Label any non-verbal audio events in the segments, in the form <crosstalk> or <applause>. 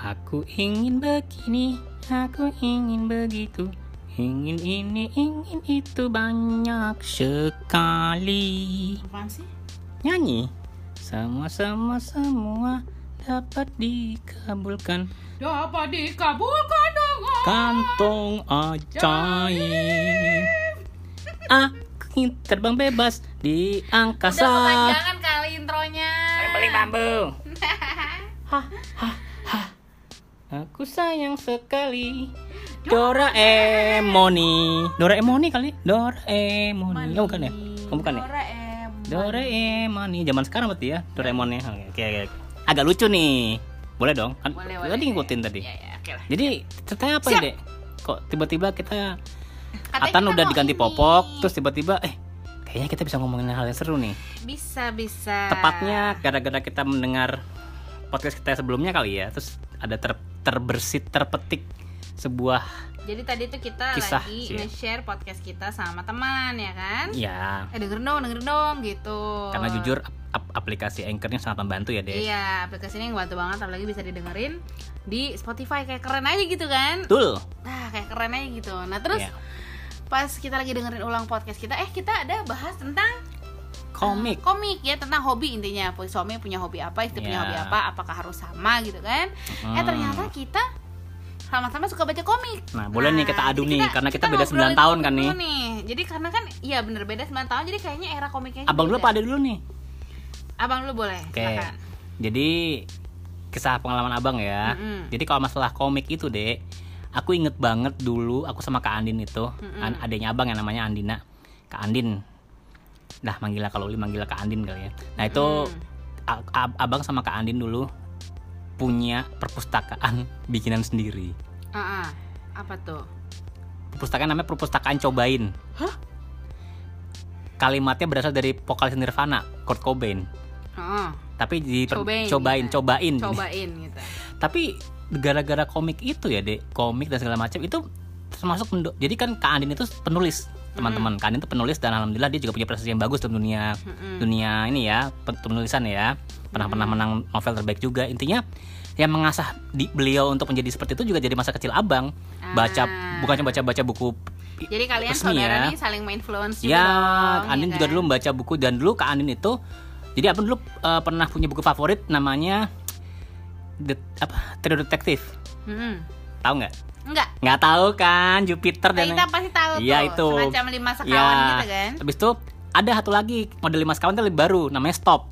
Aku ingin begini, aku ingin begitu, ingin ini, ingin itu banyak sekali. Apaan sih? Nyanyi. Semua, semua, semua dapat dikabulkan. Dapat dikabulkan dengan kantong ajaib. Ah, terbang bebas di Udah angkasa. kepanjangan kali intronya Beli bambu. <laughs> Hah, hah, hah. Aku sayang sekali. Doraemoni. Doraemoni kali? Doraemoni. Oh, bukan ya? Oh, bukan ya? Doraemon. Doraemon zaman sekarang berarti ya Doraemonnya oke oke oke. agak lucu nih boleh dong kan Boleh, tadi boleh. ngikutin tadi Ya, ya, oke lah. jadi ceritanya apa Siap. ya dek kok tiba-tiba kita Katanya Atan udah diganti ini. popok terus tiba-tiba eh kayaknya kita bisa ngomongin hal yang seru nih Bisa, bisa. tepatnya gara-gara kita mendengar podcast kita sebelumnya kali ya terus ada ter terbersit terpetik sebuah Jadi tadi tuh kita Kisah lagi sih ya. nge-share podcast kita sama teman ya kan? ya Eh dengerin dong, dengerin dong gitu. karena jujur ap- ap- aplikasi anchornya sangat membantu ya dek Iya, aplikasi ini yang bantu banget apalagi bisa didengerin di Spotify kayak keren aja gitu kan. betul Nah, kayak keren aja gitu. Nah, terus Iya. Pas kita lagi dengerin ulang podcast kita, eh kita ada bahas tentang komik komik ya tentang hobi intinya suami punya hobi apa istri punya Iya. hobi apa apakah harus sama gitu kan eh Hmm. ternyata kita sama-sama suka baca komik Nah, boleh nih kita adu nih, karena kita beda ngobrolin 9 tahun kan nih. dulu jadi karena kan iya bener beda 9 tahun jadi kayaknya era komiknya Abang dulu beda. apa ada dulu nih? abang dulu boleh Oke. silakan Jadi kisah pengalaman abang ya. Mm-mm. Jadi kalau masalah komik itu dek, aku inget banget dulu aku sama Kak Andin itu, an- adiknya abang yang namanya Andina, Kak Andin. Nah manggilnya kalau Uli manggilnya Kak Andin kali ya. Nah itu a- abang sama Kak Andin dulu punya perpustakaan <laughs> bikinan sendiri. Ah, ah. apa tuh Perpustakaan namanya perpustakaan cobain. Hah? Kalimatnya berasal dari vokalis Nirvana, Kurt Cobain. Heeh. Tapi di Cobain, cobain, gitu. cobain. cobain gitu <laughs> Tapi gara-gara komik itu ya, Dek, komik dan segala macam itu termasuk jadi kan Kak Andin itu penulis teman-teman. Kak Andin itu penulis dan alhamdulillah dia juga punya prestasi yang bagus dalam dunia dunia ini ya pen- penulisan ya. Pernah pernah menang novel terbaik juga. Intinya yang mengasah di beliau untuk menjadi seperti itu juga jadi masa kecil abang. Baca Ah. bukannya baca baca buku jadi kalian resmi saudara ya. nih saling influence juga Ya, dong, Andin ya juga kan? dulu membaca buku dan dulu Kak Andin itu jadi abang dulu eh, pernah punya buku favorit namanya The apa Trio Detective. Mm-mm. Tahu nggak? enggak Nggak tahu kan Jupiter dan kita pasti tahu Iya, tuh itu. semacam lima sekawan Ya, gitu kan Habis itu ada satu lagi model lima sekawan itu lebih baru namanya Stop.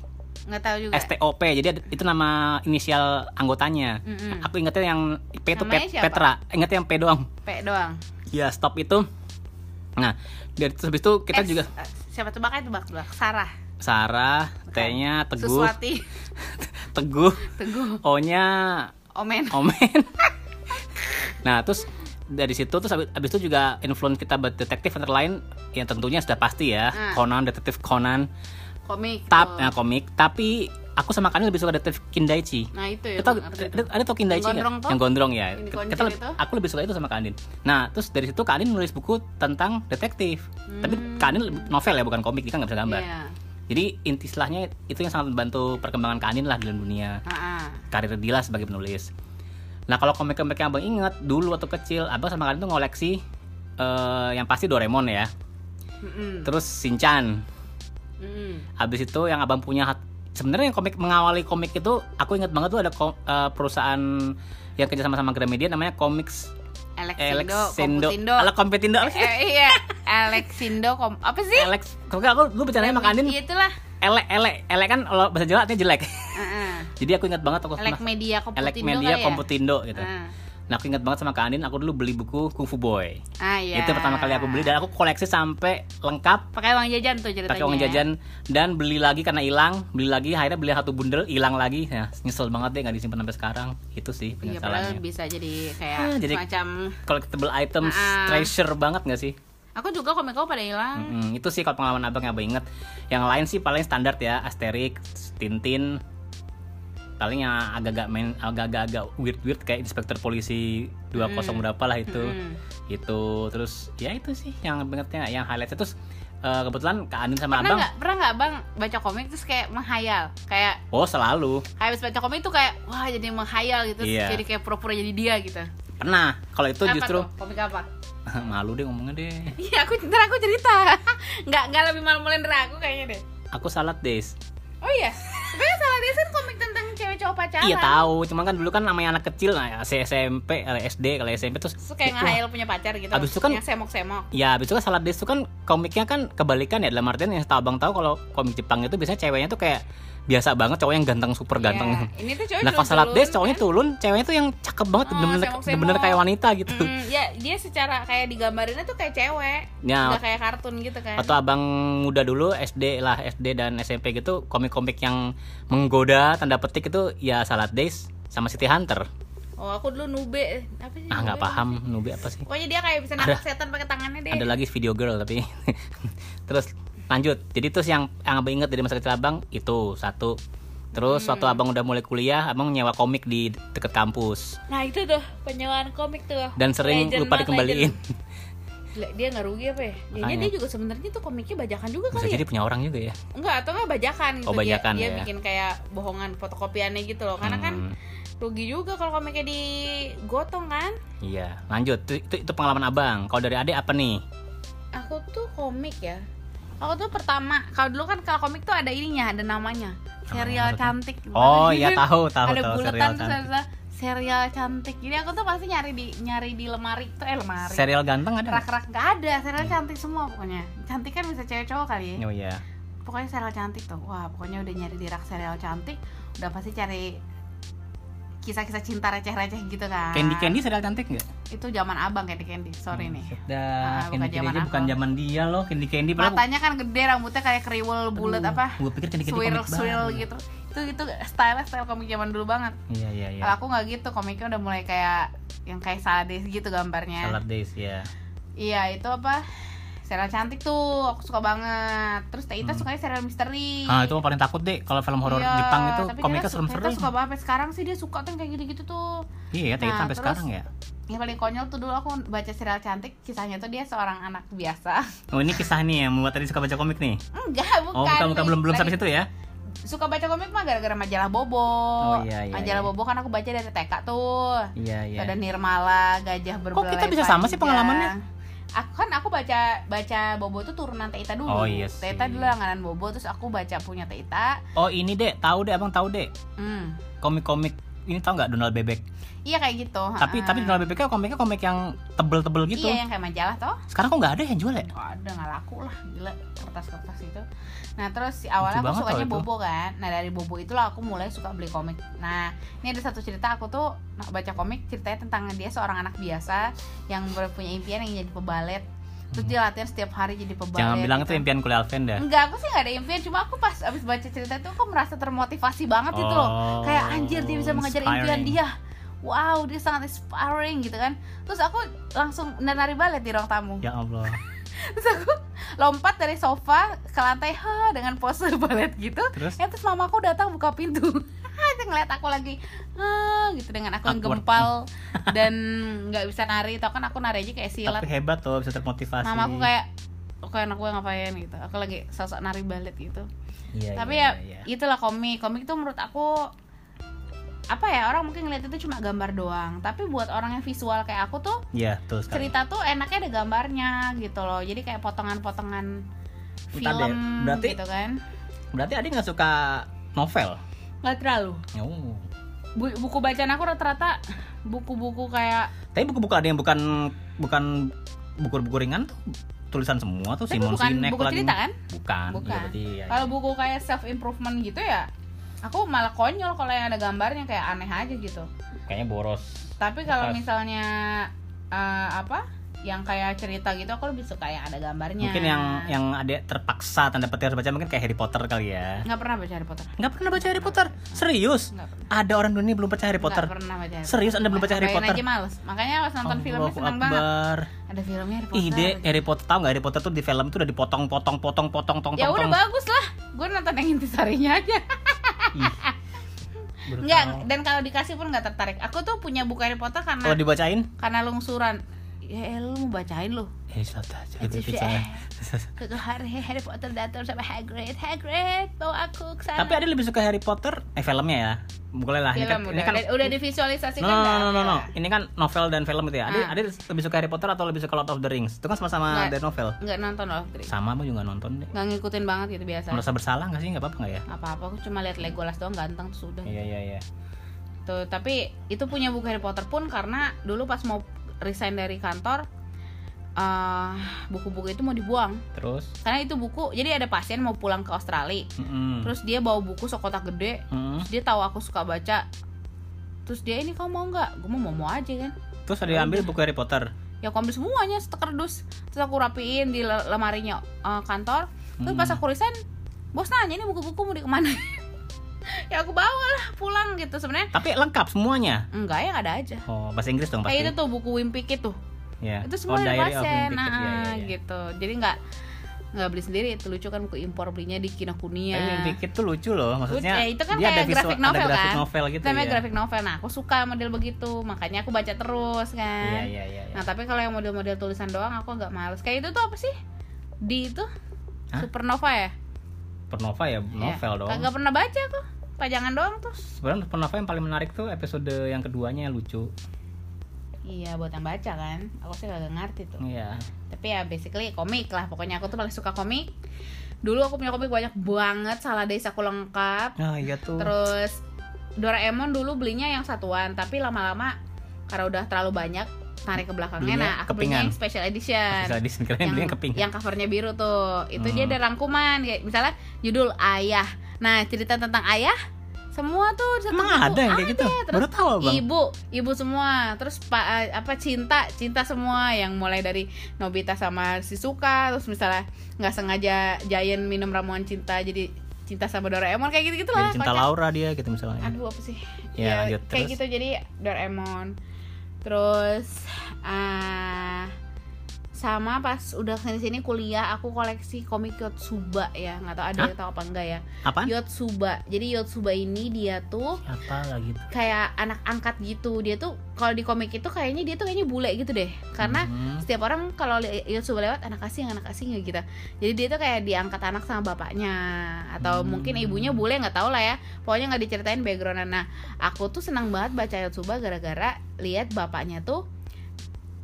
nggak tahu juga STOP. Jadi ada- itu nama inisial anggotanya. Mm-mm. Aku ingetnya yang P itu Pet- siapa? Petra. Ingetnya yang P doang. P doang Iya, Stop itu. Nah, dari terus habis itu kita S, juga eh, siapa tebak aja tebak tebak Sarah Sarah, T-nya Teguh, Suswati <laughs> Teguh, Teguh O-nya Omen Omen. <laughs> nah, terus dari situ terus abis, abis itu juga influence kita buat detektif antara lain yang tentunya sudah pasti ya Ah. Conan, detektif Conan, komik tap, tuh. nah, komik. Tapi aku sama Kani lebih suka detektif Kindaichi. nah itu ya Kita ada, ada tau Kindaichi Yang nggak? gondrong? Yang gondrong ya. Kita, lebih- aku lebih suka itu sama Kak Andin. Nah, terus dari situ Kak Andin nulis buku tentang detektif. Tapi Kak Andin lebih- novel ya, bukan komik. Dia kan nggak bisa gambar. Hmm. Jadi inti istilahnya itu yang sangat membantu perkembangan Kak Andin lah dalam dunia ah. karir Dila sebagai penulis. Nah kalau komik-komik yang abang inget dulu waktu kecil, abang sama kalian tuh ngoleksi eh, yang pasti Doraemon ya, Mm-mm. terus Shinchan. Mm-mm. Habis itu yang abang punya sebenarnya yang komik mengawali komik itu aku inget banget tuh ada eh, perusahaan yang kerja sama sama Gramedia namanya Comics Alexindo, Alexindo, Komputindo. ala Kompetindo, Eh, iya, Alexindo kom apa sih? Alex, kalau nggak, aku dulu bercandanya sama Andin, Iya, itulah. elek, elek, elek kan kalau bahasa Jawa artinya jelek. Heeh. Jadi aku ingat banget aku Elek Media Komputindo Elek Media kali ya? Komputindo gitu. Nah aku ingat banget sama Kak Andin, aku dulu beli buku Kung Fu Boy. Ah, iya. Itu pertama kali aku beli dan aku koleksi sampai lengkap pakai uang jajan tuh ceritanya. pakai uang jajan dan beli lagi karena hilang, beli lagi akhirnya beli satu bundel hilang lagi. Ya, nyesel banget deh nggak disimpan sampai sekarang. Itu sih Iya, penyesalannya. bisa jadi kayak Ah, jadi- semacam Collectible items, Ah. treasure banget nggak sih? aku juga komik kau pada hilang. Mm, itu sih kalau pengalaman abang yang abang inget. Yang lain sih paling standar ya, Asterix, Tintin, paling yang agak-agak main agak-agak weird weird kayak inspektur polisi 20 berapa lah itu. Mm. itu terus ya itu sih yang ingetnya yang highlight terus eh, kebetulan Kak Andin sama pernah Abang nggak pernah nggak bang baca komik terus kayak menghayal? Kayak oh selalu. habis baca komik tuh kayak wah jadi menghayal gitu. Iya. jadi kayak pura-pura jadi dia gitu. Pernah. Kalau itu apa justru tuh? Komik apa? <laughs> Malu deh ngomongnya deh. <laughs> Iya aku ntar aku cerita. <laughs> Nggak nggak lebih malu-maluin dari aku kayaknya deh. Aku salad days oh iya? Tapi salah dia kan komik tentang cewek cowok pacaran. Iya tahu. Cuman kan dulu kan namanya anak kecil nah, ya, SMP eh, SD kalau SMP terus terus kayak wah, ngehayal punya pacar gitu. Abis itu kan- yang semok-semok. Ya, habis itu kan Salad Days itu kan komiknya kan kebalikan ya dalam artian yang tahu abang tahu kalau komik Jepang itu biasanya ceweknya tuh kayak biasa banget cowok yang ganteng super ganteng. Iya, ini tuh cowok Nah, pas Salad cowoknya tuh turun, ceweknya tuh yang cakep banget, Oh, bener-bener kayak wanita gitu. Hmm, ya dia secara kayak digambarinnya tuh kayak cewek Ya. nggak kayak kartun gitu kan Atau abang muda dulu SD lah, SD dan SMP gitu, komik-komik yang menggoda tanda petik itu ya Salad Days sama City Hunter. oh aku dulu nube apa sih Ah, nggak nube? paham, nubi apa sih? pokoknya dia kayak bisa nangkap setan pakai tangannya deh ada lagi video girl tapi <laughs> terus lanjut. Jadi terus yang yang abang inget dari masa kecil abang itu satu. Terus waktu abang udah mulai kuliah abang nyewa komik di deket kampus. Nah itu tuh penyewaan komik tuh. Dan sering Legend lupa dikembaliin. Gila, dia nggak rugi apa ya? Jadinya Makanya. dia juga sebenarnya tuh komiknya bajakan juga bisa kali ya? jadi punya orang juga ya? Enggak atau enggak bajakan gitu. Oh, bajakan dia, dia ya. bikin kayak bohongan fotokopiannya gitu loh. Karena kan Hmm, rugi juga kalau komiknya digotong kan? Iya. Lanjut. Itu, itu itu pengalaman abang. Kalau dari adik apa nih? Aku tuh komik ya aku tuh pertama kalau dulu kan kalau komik tuh ada ininya ada namanya. Serial maksudnya? cantik. Oh iya <laughs> tahu tahu ada tahu buletan serial terus cantik. Ada serial cantik. Jadi aku tuh pasti nyari di nyari di lemari tuh eh lemari. Serial ganteng ada nggak? rak-rak nggak ada serial cantik semua pokoknya. Cantik kan bisa cewek cowok kali ya. Oh iya. Pokoknya serial cantik tuh. Wah pokoknya udah nyari di rak serial cantik udah pasti cari kisah-kisah cinta receh-receh gitu kan. Candy Candy serial cantik nggak? Itu zaman abang Candy Candy sorry nih. Dah, Ah, Candy bukan Candy zaman aja bukan zaman dia loh Candy Candy matanya kan gede rambutnya kayak kriwel bulat apa gue pikir Candy Candy swirl swirl gitu. Itu itu style style komik zaman dulu banget. Iya iya iya. Kalau aku nggak gitu komiknya udah mulai kayak yang kayak sadis gitu gambarnya. Salad Days ya iya itu apa serial cantik tuh aku suka banget terus Teita sukanya serial misteri Ah itu paling takut deh kalau film horor Iya, Jepang itu komiknya serem-serem. Suka banget sampai sekarang sih dia suka tuh kayak gitu-gitu tuh Iya, Teita Nah, sampai terus- sekarang ya. yang paling konyol tuh dulu aku baca serial cantik kisahnya tuh dia seorang anak biasa Oh ini kisah nih yang membuat tadi suka baca komik nih. enggak bukan Oh bukan bukan belum belum sampai situ ya? suka baca komik mah gara-gara majalah Bobo Oh, iya, iya, majalah iya. Bobo kan aku baca dari TK tuh Iya iya. ada Nirmala gajah berbelalai kita bisa sama sih pengalamannya? Aku kan aku baca baca Bobo tuh turunan Teita dulu Oh, iya sih. Teita dulu langganan Bobo terus aku baca punya Teita Oh ini deh, tahu deh abang tahu deh. hmm. Komik-komik ini tahu nggak Donald Bebek? iya kayak gitu Tapi ha-ha. tapi Donald Bebeknya komiknya komik yang tebel-tebel gitu. iya yang kayak majalah toh Sekarang kok nggak ada yang jual ya? Nggak ada nggak laku lah gila kertas-kertas itu nah terus si awalnya Lucu aku sukanya tau itu. bobo kan nah dari bobo itulah aku mulai suka beli komik nah ini ada satu cerita aku tuh baca komik ceritanya tentang dia seorang anak biasa yang punya impian yang jadi pebalet terus dia latihan setiap hari jadi pebalet Jangan bilang gitu. itu impian kuliah Alven dah. Enggak, aku sih gak ada impian Cuma aku pas abis baca cerita itu Aku merasa termotivasi banget gitu loh Oh, Kayak anjir dia bisa mengejar impian inspiring. dia Wow, dia sangat inspiring gitu kan Terus aku langsung nari balet di ruang tamu Ya Allah. <laughs> terus aku lompat dari sofa ke lantai ha dengan pose <laughs> balet gitu Terus? ya terus mamaku datang buka pintu dia <laughs> ngeliat aku lagi ah gitu dengan aku yang gempal <laughs> dan nggak bisa nari. Tau kan aku nari aja kayak silat. Tapi hebat tuh bisa termotivasi. mamaku kayak oke anak gue ngapain? gitu. Aku lagi sosok nari balet gitu. Iya, tapi iya, ya iya. itulah komik. Komik tuh menurut aku apa ya orang mungkin ngeliat itu cuma gambar doang. Tapi buat orang yang visual kayak aku tuh betul sekali. cerita tuh enaknya ada gambarnya gitu loh. Jadi kayak potongan-potongan film berarti- gitu kan. Berarti adik nggak suka novel? Nggak terlalu Oh. Bu- buku bacaan aku rata-rata buku-buku kayak Tapi buku-buku ada yang bukan bukan buku-buku ringan tuh tulisan semua tuh tapi Simon bukan Sinek buku lagi. cerita kan Bukan. Bukan. Iya, berarti ya. kalau buku kayak self improvement gitu ya aku malah konyol kalau yang ada gambarnya kayak aneh aja gitu Kayaknya boros. tapi kalau misalnya eh, apa yang kayak cerita gitu aku lebih suka yang ada gambarnya Mungkin yang yang ada terpaksa tanda petik harus baca mungkin kayak Harry Potter kali ya. nggak pernah baca Harry Potter Nggak pernah baca Harry Potter? Serius? nggak Ada orang dunia belum baca Harry Potter? Nggak pernah baca Harry Serius Anda belum baca Harry Potter? aja males makanya pas nonton filmnya Allahu seneng banget Akbar. ada filmnya Harry Potter Ide Harry Potter tahu nggak Harry Potter tuh di film tuh udah dipotong potong potong potong potong ya udah bagus lah gue nonton yang intisarinya aja tahu. dan kalau dikasih pun nggak tertarik. Aku tuh punya buku Harry Potter Kalau karena dibacain karena lungsuran. Ya el lu mau bacain lu Eh, soalnya. ke Harry Harry Potter datang sama Hagrid Hagrid bawa aku ke sana Tapi ada lebih suka Harry Potter, eh filmnya ya. Boleh lah. Ini kan, film ini udah, kan udah, udah divisualisasikan No, no, no, no, no. Ini kan novel dan film itu ya. Ada, Ah. ada lebih suka Harry Potter atau lebih suka Lord of the Rings? Itu kan sama-sama dari novel. nggak nonton loh Dri. Sama aku juga nonton deh. nggak ngikutin banget gitu biasa Merasa bersalah nggak sih? Nggak apa-apa nggak ya? apa-apa aku cuma lihat Legolas doang ganteng tuh sudah Iya, iya, iya. tuh tapi itu punya buku Harry Potter pun karena dulu pas mau resign dari kantor eh, buku-buku itu mau dibuang. Terus? karena itu buku jadi ada pasien mau pulang ke Australia. Mm-mm. terus dia bawa buku sekotak gede. Mm. terus dia tahu aku suka baca. Terus dia ini kamu mau nggak? Gue mau mau aja kan. Terus ada diambil buku Harry Potter. ya aku ambil semuanya sekerdus. Terus aku rapiin di le- lemarinya eh, kantor. Terus pas aku resign bos nanya ini buku-buku mau dikemana <laughs> ya aku bawa lah pulang gitu sebenarnya Tapi lengkap semuanya. enggak ya ada aja Oh, bahasa Inggris dong pasti. kayak itu tuh buku Wimpy itu Ya. itu semua oh, dari pasien Kid. nah Iya, iya, iya. gitu jadi nggak nggak beli sendiri itu lucu kan buku impor belinya di Kinokuniya Tapi Wimpy Kid tuh lucu loh, maksudnya Eh, itu kan dia kayak ada visual, graphic novel ada graphic kan novel gitu namanya ya. graphic novel nah aku suka model begitu makanya aku baca terus kan Iya, iya, iya. iya. nah tapi kalau yang model-model tulisan doang aku agak males kayak itu tuh apa sih di itu Hah? Supernova ya Supernova ya novel ya. dong. kagak pernah baca aku pajangan doang tuh. Sebenarnya Supernova yang paling menarik tuh episode yang keduanya yang lucu. iya buat yang baca kan. Aku sih kagak ngerti tuh. Iya. tapi ya basically komik lah. Pokoknya aku tuh paling suka komik. Dulu aku punya komik banyak banget. Salah desaku lengkap. Ah, iya tuh. terus Doraemon dulu belinya yang satuan. Tapi lama-lama karena udah terlalu banyak tarik ke belakangnya. Belinya nah aku belinya kepingan. yang special edition. Bisa edition keren yang, yang keping. yang covernya biru tuh. Itu dia Hmm. ada rangkuman. Kayak misalnya judul ayah nah cerita tentang ayah semua tuh Emang ada yang kayak gitu? terus Baru tahu, Bang. ibu ibu semua terus pa- eh, apa cinta cinta semua yang mulai dari Nobita sama Shizuka terus misalnya nggak sengaja Giant minum ramuan cinta jadi cinta sama Doraemon kayak gitu gitu lah Jadi cinta kocak. Laura dia gitu misalnya. aduh apa sih Ya, lanjut kayak terus. gitu jadi Doraemon terus ah sama pas udah sini sini kuliah aku koleksi komik Yotsuba ya nggak tahu ada Hah? yang tahu apa enggak ya Apaan? Yotsuba jadi Yotsuba ini dia tuh Apa lagi tuh? kayak anak angkat gitu dia tuh kalau di komik itu kayaknya dia tuh kayaknya bule gitu deh karena Hmm. setiap orang kalau Yotsuba lewat anak asing anak asing gitu jadi dia tuh kayak diangkat anak sama bapaknya atau Hmm. mungkin ibunya bule nggak tahu lah ya pokoknya nggak diceritain backgroundnya nah aku tuh senang banget baca Yotsuba gara-gara lihat bapaknya tuh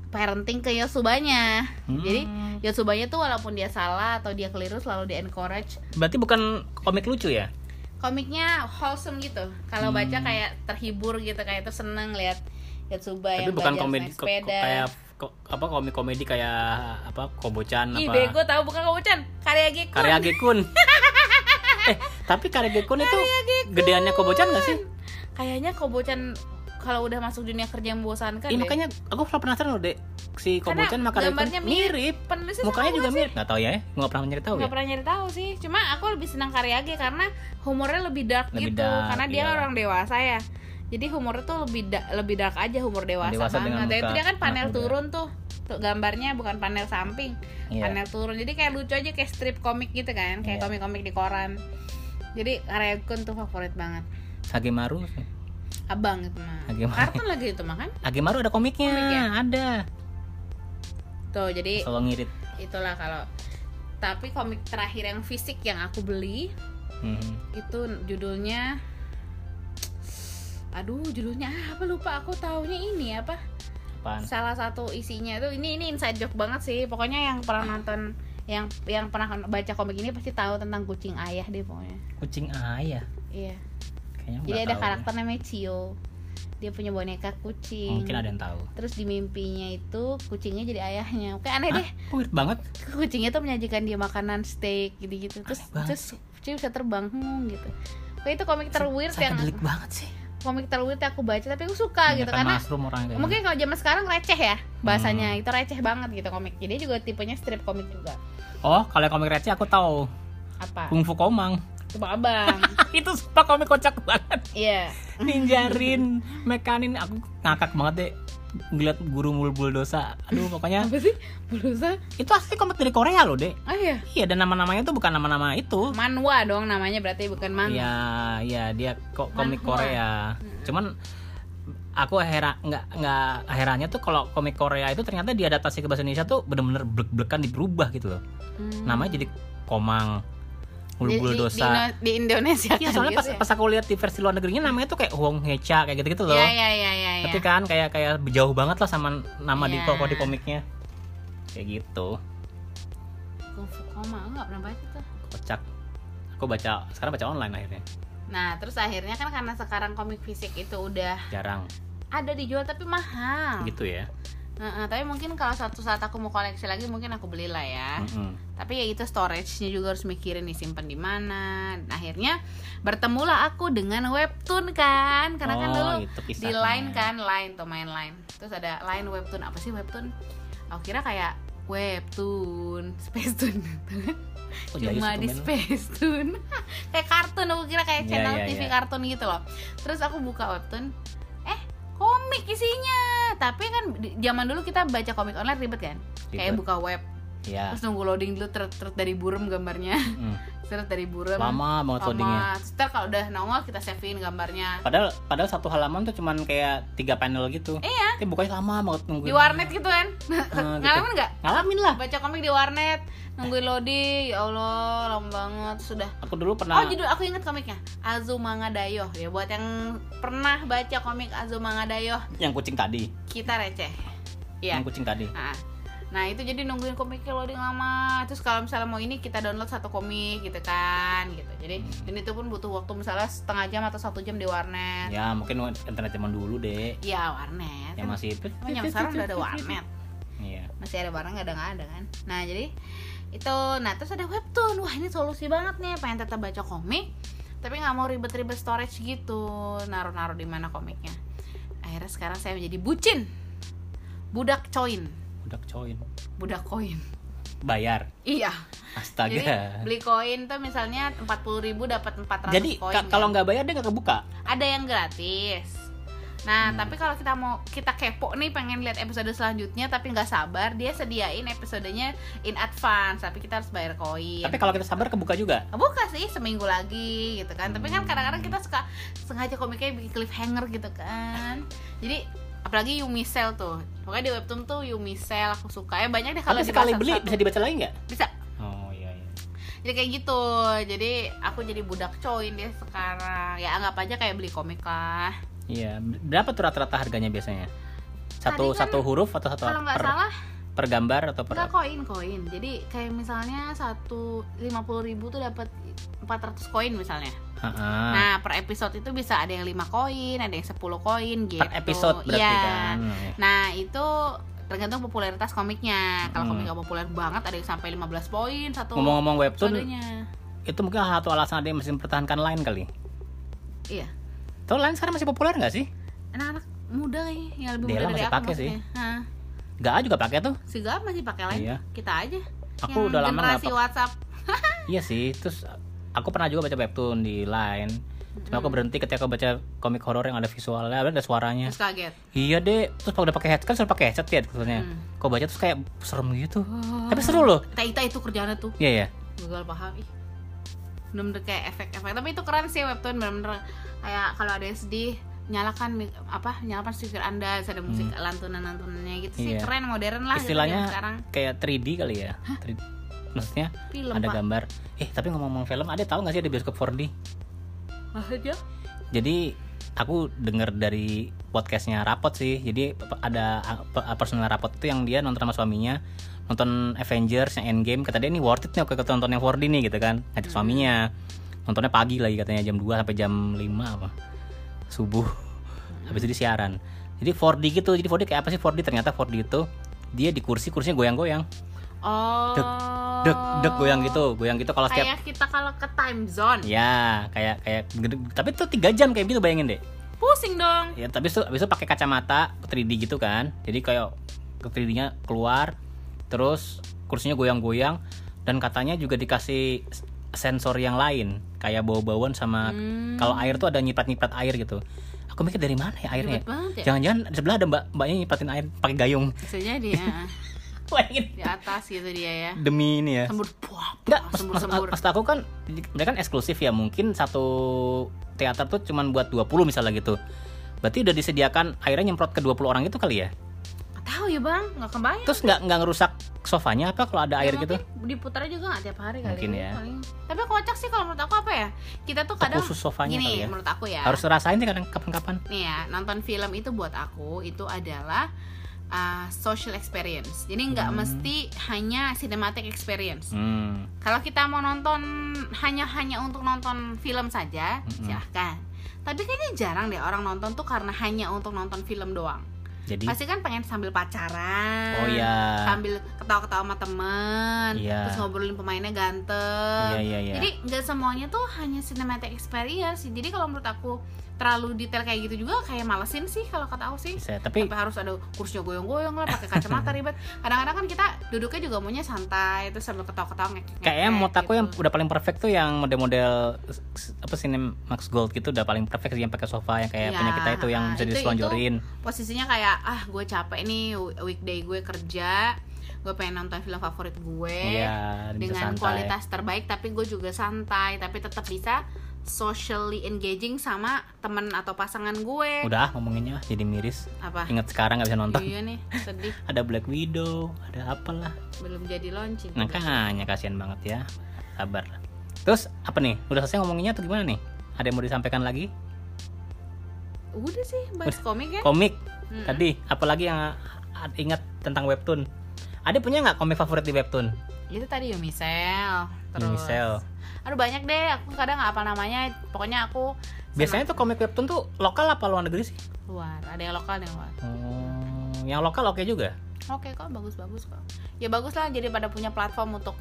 parenting ke Yotsubanya Hmm. jadi Yotsubanya tuh walaupun dia salah atau dia keliru selalu di encourage berarti bukan komik lucu ya? komiknya wholesome gitu kalau Hmm. baca kayak terhibur gitu kayak tuh seneng lihat Yotsuba Tapi yang bukan komedi naik ko- ko- sepeda kayak ko- apa komik-komedi kayak apa Kobocan Ih apa bego tahu bukan Kobocan Karya Gekun Karya Gekun. <laughs> eh, tapi Karya Gekun itu gedeannya Kobocan gak sih? Kayaknya Kobocan kalau udah masuk dunia kerja membosankan Iya deh. makanya aku penasaran loh, Dek. Si Kobocan Gekun gambarnya mirip. mirip. Penulisnya Mukanya juga sih. mirip. Gak tahu ya, gue gak pernah nyari tahu ya. Nggak pernah nyari tahu sih cuma aku lebih senang Karya Ge karena humornya lebih dark Lebih gitu dark, karena dia iya. orang dewasa ya jadi humornya tuh lebih da- lebih dark aja humor dewasa, Dewasa banget Dan itu dia kan panel turun tuh tuh gambarnya bukan panel samping Iya. panel turun jadi kayak lucu aja kayak strip komik gitu kan kayak Iya. komik-komik di koran jadi Karya tuh favorit banget Hagemaru. Abang itu mah Hagemaru. kartun lagi itu mah kan Hagemaru ada komiknya, Komik ya? ada. tuh jadi Selalu ngirit. itulah kalau tapi komik terakhir yang fisik yang aku beli Hmm. itu judulnya aduh judulnya apa lupa aku taunya ini apa Apaan? salah satu isinya itu ini ini inside joke banget sih pokoknya yang pernah nonton yang yang pernah baca komik ini pasti tahu tentang kucing ayah deh pokoknya Kucing ayah. iya Kayaknya jadi ada tahu. karakter namanya Cio dia punya boneka kucing Mungkin ada yang tahu. terus di mimpinya itu kucingnya jadi ayahnya kayak aneh deh Hah? Weird banget. kucingnya tuh menyajikan dia makanan steak gitu-gitu terus Aneh banget terus kucing bisa terbang hmm, gitu Kayak itu komik terweird yang banget sih. komik terweird yang aku baca tapi aku suka gitu Makan karena orang mungkin kalau zaman sekarang receh ya bahasanya Hmm. itu receh banget gitu komik jadi juga tipenya strip komik juga Oh, kalau komik receh aku tahu. apa Kung Fu Komang. Coba abang <laughs> itu sumpah komik kocak banget. iya Ninjarin, mekanin aku ngakak banget deh ngeliat guru mulbul dosa. Aduh, pokoknya apa sih berusaha itu asli komik dari Korea loh, Dek. oh iya Iya, dan nama-namanya tuh bukan nama-nama itu. manwa dong namanya berarti bukan manga Iya, iya dia kok komik Manhwa. Korea. Cuman aku heran nggak nggak herannya tuh kalau komik Korea itu ternyata diadaptasi ke bahasa Indonesia tuh bener-bener blek-blekan diberubah gitu loh Hmm. namanya jadi komang Di- di, bulbul di, dosa di Indonesia Iya kan soalnya pas, gitu ya? pas aku lihat di versi luar negerinya namanya tuh kayak Hong Hecha kayak gitu-gitu loh. Iya iya iya iya. iya. Tapi kan kayak kayak jauh banget lah sama nama di Iya. tokoh di komiknya. Kayak gitu. Kung Fu Koma enggak pernah baca tuh. Kocak. Aku baca sekarang baca online akhirnya. Nah, terus akhirnya kan karena sekarang komik fisik itu udah Jarang ada dijual tapi mahal. gitu ya. Heeh, tapi mungkin kalau suatu saat aku mau koleksi lagi mungkin aku belilah ya. Mm-mm. Tapi ya itu storage-nya juga harus mikirin disimpan di mana. Dan akhirnya bertemulah aku dengan webtoon kan. Karena kan Oh, dulu itu di line kan, line tuh main line. Terus ada line webtoon. Apa sih webtoon? Aku kira kayak webtoon, <laughs> space tune. Oh, Cuma di space tune. <laughs> kayak kartun aku kira kayak Iya, channel iya, TV iya. kartun gitu loh. Terus aku buka webtoon. Komik isinya. Tapi kan zaman dulu kita baca komik online ribet kan? Kayak Ribet. buka web Ya. terus nunggu loading dulu ter, ter dari burem gambarnya Mm. Terus dari burem Lama banget loadingnya. lama ntar kalau udah nongol kita savein gambarnya Padahal padahal satu halaman tuh cuman kayak tiga panel gitu. iya Tapi bukanya lama banget nungguin. di warnet gitu kan <laughs> gitu. ngalamin nggak Ngalamin lah. baca komik di warnet nungguin loading ya allah lama banget sudah Aku dulu pernah oh judul aku inget komiknya Azumanga Daioh ya buat yang pernah baca komik Azumanga Daioh yang kucing tadi. kita receh Iya. Yang kucing tadi. Nah, nah itu jadi nungguin komiknya loading lama terus kalau misalnya mau ini kita download satu komik gitu kan gitu. Jadi dan itu pun butuh waktu misalnya setengah jam atau satu jam di warnet. Ya mungkin internet zaman dulu deh. ya warnet. Yang masih itu. Zaman sekarang udah ada warnet. Iya. masih ada barang nggak ada nggak ada kan. Nah jadi itu nah terus ada webtoon. Wah ini solusi banget nih. Pengen tetap baca komik tapi nggak mau ribet-ribet storage gitu. Naruh-naruh di mana komiknya. Akhirnya sekarang saya menjadi bucin. Budak coin Udah coin. budak koin Bayar. iya Astaga. Jadi beli koin tuh misalnya 40.000 ribu dapat 400 Jadi koin. ka- kan? kalau nggak bayar dia nggak kebuka. ada yang gratis. Nah, Hmm. tapi kalau kita mau kita kepo nih pengen lihat episode selanjutnya tapi nggak sabar, dia sediain episodenya in advance, tapi kita harus bayar koin. Tapi kalau kita sabar kebuka juga. buka sih seminggu lagi gitu kan. Tapi kan Hmm. kadang-kadang kita suka sengaja komiknya bikin cliffhanger gitu kan. Jadi apalagi Yumi Cell tuh. Pokoknya di webtoon tuh Yumi Cell aku suka. Ya banyak deh kalau sekali beli satu-satu. bisa dibaca lagi nggak? bisa Oh iya iya. jadi kayak gitu jadi aku jadi budak coin deh sekarang ya anggap aja kayak beli komik lah Iya. Berapa tuh rata-rata harganya biasanya? Satu kan satu huruf atau satu kalau nggak per, salah per gambar atau per koin koin jadi kayak misalnya satu lima puluh ribu tuh dapat 400 koin misalnya Ha-ha. nah per episode itu bisa ada yang 5 koin ada yang 10 koin gitu per episode berarti Iya. kan. nah itu tergantung popularitas komiknya kalau Hmm. komik nggak populer banget ada yang sampai 15 poin satu Ngomong-ngomong webtoon, episodenya itu mungkin satu alasan ada yang masih mempertahankan line kali. iya Tuh line sekarang masih populer nggak sih? anak-anak muda ya yang lebih Dela muda dari masih aku pakai sih. maksudnya. Gak juga pakai tuh. si Gap masih pakai lain Iya. kita aja Aku Yang udah lama nggak pakai. WhatsApp <laughs> Iya sih. Terus aku pernah juga baca webtoon di line. Cuma aku berhenti ketika aku baca komik horor yang ada visualnya, ada suaranya. terus kaget Iya deh. Terus kalau udah pakai headset kan suruh pakai headset ya maksudnya. Hmm. Kau baca terus kayak serem gitu. Tapi seru loh. Taita itu kerjaannya tuh Iya ya. gagal paham ih bener-bener kayak efek-efek tapi itu keren sih webtoon bener-bener kayak kalau ada SD nyalakan apa nyalakan speaker anda ada musik lantunan-lantunannya gitu sih Hmm. Iya. keren modern lah gitu Istilahnya zaman sekarang kayak 3D kali ya. 3D. Maksudnya film ada pak gambar. Eh tapi ngomong-ngomong film, ada tahu nggak sih ada bioskop 4D? aja Jadi aku denger dari podcastnya Rapot sih. Jadi ada personal Rapot itu yang dia nonton sama suaminya nonton Avengers yang Endgame kata dia ini worth it nih kita nonton yang 4D nih gitu kan ngajak suaminya nontonnya pagi lagi katanya jam 2 sampai jam 5 apa subuh. Habis itu siaran. Jadi 4D gitu jadi 4D kayak apa sih 4D ternyata 4D itu dia di kursi kursinya goyang-goyang. Oh. Dek, dek dek goyang gitu goyang gitu kalau setiap kayak kita kalau ke time zone. Ya kayak kayak tapi itu tiga jam kayak gitu bayangin deh. Pusing dong. Ya tapi itu habis itu pakai kacamata 3D gitu kan. Jadi kayak ke 3D-nya keluar terus kursinya goyang-goyang dan katanya juga dikasih sensor yang lain kayak bau-bauan sama Hmm. kalau air tuh ada nyiprat-nyiprat air gitu. Aku mikir dari mana ya airnya banget ya. Jangan-jangan di sebelah ada mbak mbaknya nyipratin air pakai gayung. Bisa jadi ya bayangin. di atas gitu dia ya. Demi ini ya. Sembur puah, mas, sembur mas, sembur. maksud aku kan mereka kan eksklusif ya mungkin satu teater tuh cuman buat 20 misalnya gitu. Berarti udah disediakan airnya nyemprot ke 20 orang itu kali ya? Tahu ya bang nggak kebayang Terus nggak nggak ngerusak sofanya apa kalau ada air Ya, gitu? mungkin diputar juga nggak tiap hari kali Mungkin ya. paling. tapi kocak sih kalau menurut aku apa ya kita tuh kadang Khusus sofanya gini kali ya? menurut aku ya Harus rasain sih kadang kapan-kapan. nih ya nonton film itu buat aku itu adalah uh, social experience jadi nggak Hmm. mesti hanya cinematic experience Hmm. kalau kita mau nonton hanya hanya untuk nonton film saja Mm-mm. silahkan tapi kayaknya jarang deh orang nonton tuh karena hanya untuk nonton film doang Jadi pasti kan pengen sambil pacaran Oh ya. sambil ketawa-ketawa sama temen Iya. terus ngobrolin pemainnya ganteng Iya iya iya. jadi nggak semuanya tuh hanya cinematic experience jadi kalau menurut aku terlalu detail kayak gitu juga kayak malesin sih kalau kata aku sih Bisa, tapi sampai harus ada kursinya goyang-goyang lah pakai kacamata <laughs> ribet kadang-kadang kan kita duduknya juga maunya santai terus sambil ketawa-ketawa ngekek kayaknya menurut aku yang gitu. udah paling perfect tuh yang model-model apa Cinemax Gold gitu udah paling perfect sih yang pakai sofa yang kayak Iya, punya kita itu yang ah, bisa itu- diselonjorin. posisinya kayak ah gue capek nih weekday gue kerja gue pengen nonton film favorit gue Iya, bisa dengan santai. kualitas terbaik tapi gue juga santai tapi tetap bisa socially engaging sama temen atau pasangan gue Udah ah, ngomonginnya jadi miris. apa Ingat sekarang nggak bisa nonton. iya nih sedih <laughs> Ada Black Widow, ada apalah. belum jadi launching Makanya kasihan banget ya. Sabar. Terus apa nih? Udah selesai ngomonginnya atau gimana nih? Ada yang mau disampaikan lagi? udah sih bahas komik ya Komik. Tadi apalagi yang ingat tentang webtoon? Ada punya nggak komik favorit di webtoon? Itu tadi Yumisel terus Misel. aduh banyak deh aku kadang nggak apa namanya pokoknya aku Biasanya tuh komik webtoon tuh lokal apa luar negeri sih? luar ada yang lokal ada yang luar Oh, yang lokal oke juga. Oke kok bagus-bagus kok. Ya bagus lah jadi pada punya platform untuk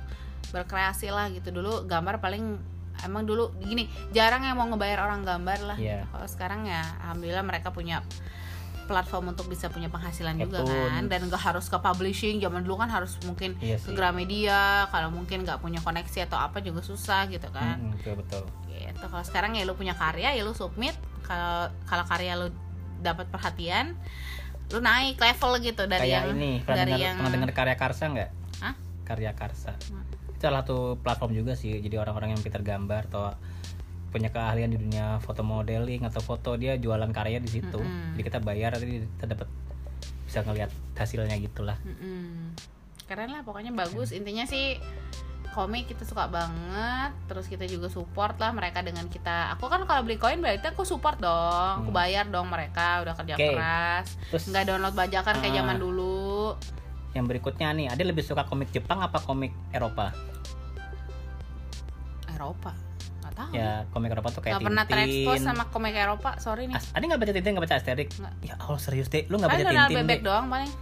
berkreasi lah gitu dulu gambar paling emang dulu gini jarang yang mau ngebayar orang gambar lah. Iya. Kalau sekarang ya alhamdulillah mereka punya platform untuk bisa punya penghasilan juga kan dan gak harus ke publishing zaman dulu kan harus mungkin Iya ke. Gramedia kalau mungkin nggak punya koneksi atau apa juga susah gitu kan Mm-mm, betul betul. gitu kalau sekarang ya lu punya karya ya lu submit kalau kalau karya lu dapat perhatian lu naik level gitu dari Kayak yang ini pernah dari dengar yang pernah dengar karya karsa nggak? Hah? Karya karsa. Nggak. Itu salah satu platform juga sih. Jadi orang-orang yang pintar gambar atau punya keahlian di dunia foto modeling atau foto dia jualan karya di situ. Mm-mm. Jadi kita bayar nanti kita dapat bisa ngelihat hasilnya gitulah. Mm-mm. keren lah pokoknya bagus intinya sih komik kita suka banget terus kita juga support lah mereka dengan kita aku kan kalau beli koin berarti aku support dong aku Hmm. bayar dong mereka udah kerja Oke. keras Terus nggak download bajakan kayak Ah. zaman dulu yang berikutnya nih, ada lebih suka komik Jepang apa komik Eropa? Eropa tahu Ya komik Eropa tuh kayak nggak pernah terekspos Tintin. sama komik Eropa sorry nih As- ada nggak baca Tintin nggak baca Asterix? Nggak. Ya Allah serius deh, lu nggak baca Tintin bebek deh? doang paling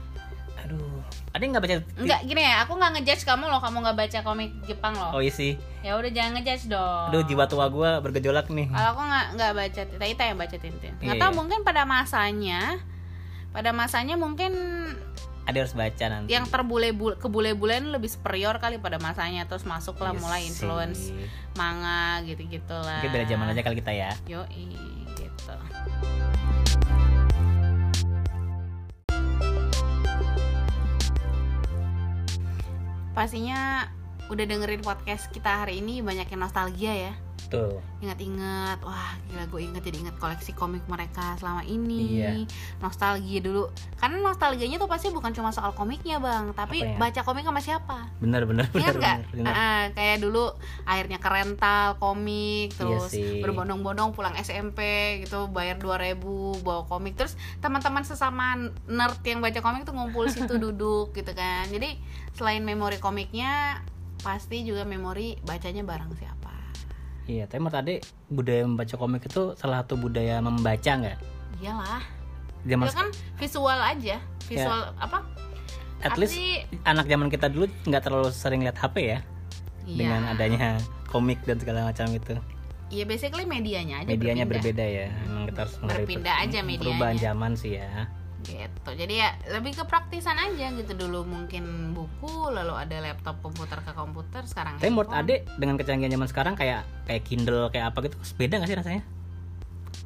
Aduh, ada nggak baca? Enggak gini ya, aku nggak ngejudge kamu loh, kamu nggak baca komik Jepang loh. Oh iya sih. Ya udah jangan ngejudge dong. Aduh jiwa tua gue bergejolak nih. Kalau aku nggak nggak baca, Taita yang baca Tintin. Nggak Iya, tahu mungkin pada masanya, pada masanya mungkin Ada harus baca nanti. yang terbule kebule-bulean lebih superior kali pada masanya, terus masuklah Iya mulai sih. influence manga gitu-gitu lah. Mungkin beda zaman aja kali kita ya. Yo gitu. Pastinya udah dengerin podcast kita hari ini banyak yang nostalgia ya Betul. ingat-ingat wah gila gue inget jadi inget koleksi komik mereka selama ini Iya. nostalgia dulu karena nostalgianya tuh pasti bukan cuma soal komiknya bang tapi ya? baca komik sama siapa Bener bener bener. Iya nggak? Ah, kayak dulu akhirnya ke rental komik terus Iya berbondong-bondong pulang SMP gitu bayar 2000 bawa komik terus teman-teman sesama nerd yang baca komik tuh ngumpul situ <laughs> duduk gitu kan jadi selain memori komiknya pasti juga memori bacanya bareng siapa Iya, tapi menurut Ade budaya membaca komik itu salah satu budaya membaca nggak? iyalah Zaman kan visual aja visual apa at apa least anak zaman kita dulu nggak terlalu sering lihat HP ya Iya. dengan adanya komik dan segala macam itu. Iya basically medianya aja Medianya berpindah. berbeda ya. Emang kita harus Berpindah aja medianya. Perubahan zaman sih ya. Gitu jadi ya lebih ke praktisan aja gitu dulu mungkin buku lalu ada laptop komputer ke komputer sekarang Tapi menurut. Ade dengan kecanggihan zaman sekarang kayak kayak Kindle kayak apa gitu beda nggak sih rasanya?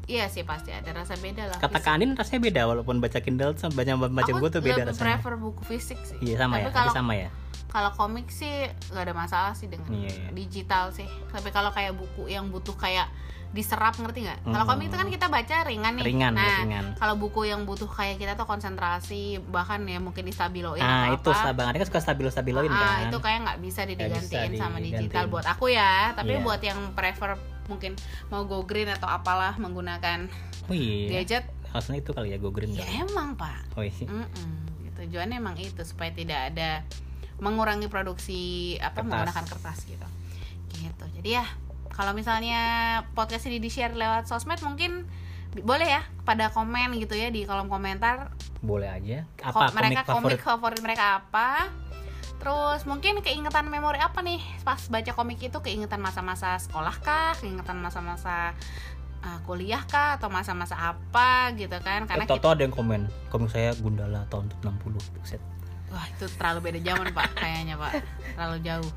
iya sih pasti ada rasa beda lah Kata Kak Andin rasanya beda walaupun baca Kindle sama baca baca buku tuh beda rasanya. prefer buku fisik sih Iya sama tapi ya, kalau sama ya. Kalau komik sih nggak ada masalah sih dengan Iya, iya. digital sih tapi kalau kayak buku yang butuh kayak diserap ngerti nggak kalau Hmm. komik itu kan kita baca ringan nih Ringan, nah ringan. kalau buku yang butuh kayak kita tuh konsentrasi bahkan ya mungkin distabiloin Nah, atau itu apa Bang Ade kan suka stabil-stabiloin Ah, kan. itu kayak nggak bisa digantiin sama digital digantiin. buat aku ya tapi Iya. buat yang prefer mungkin mau go green atau apalah menggunakan Oh iya. gadget Harusnya itu kali ya go green. ya kali. emang pak Oh iya. Mm-mm. Gitu. tujuannya emang itu supaya tidak ada mengurangi produksi apa Kertas. menggunakan kertas gitu gitu jadi ya kalau misalnya podcast ini di share lewat sosmed mungkin boleh ya pada komen gitu ya di kolom komentar Boleh aja. ko- Apa mereka komik favorit? favorit mereka apa terus mungkin keingetan memori apa nih pas baca komik itu keingetan masa-masa sekolah kah keingetan masa-masa uh, kuliah kah atau masa-masa apa gitu kan karena Eh, kita Toto ada yang komen. Komik saya Gundala tahun 60. Buset. Wah itu terlalu beda zaman pak kayaknya pak terlalu jauh.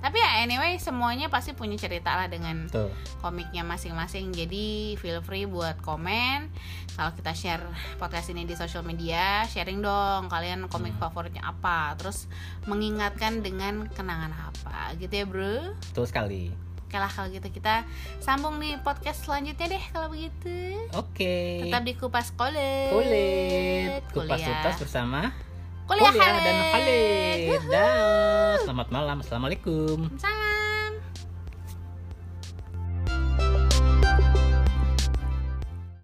Tapi ya anyway semuanya pasti punya cerita lah dengan Tuh. komiknya masing-masing. Jadi feel free buat komen. Kalau kita share podcast ini di sosial media, sharing dong kalian komik Hmm. favoritnya apa. Terus mengingatkan dengan kenangan apa gitu ya bro. Betul sekali. Oke lah kalau gitu kita sambung di podcast selanjutnya deh kalau begitu. Oke. Tetap di kupas kulit. Kulit. Kupas Kuliah. tuntas bersama Kuliah, Kuliah dan. Khalid. Dah. Selamat malam. Assalamualaikum. Salam.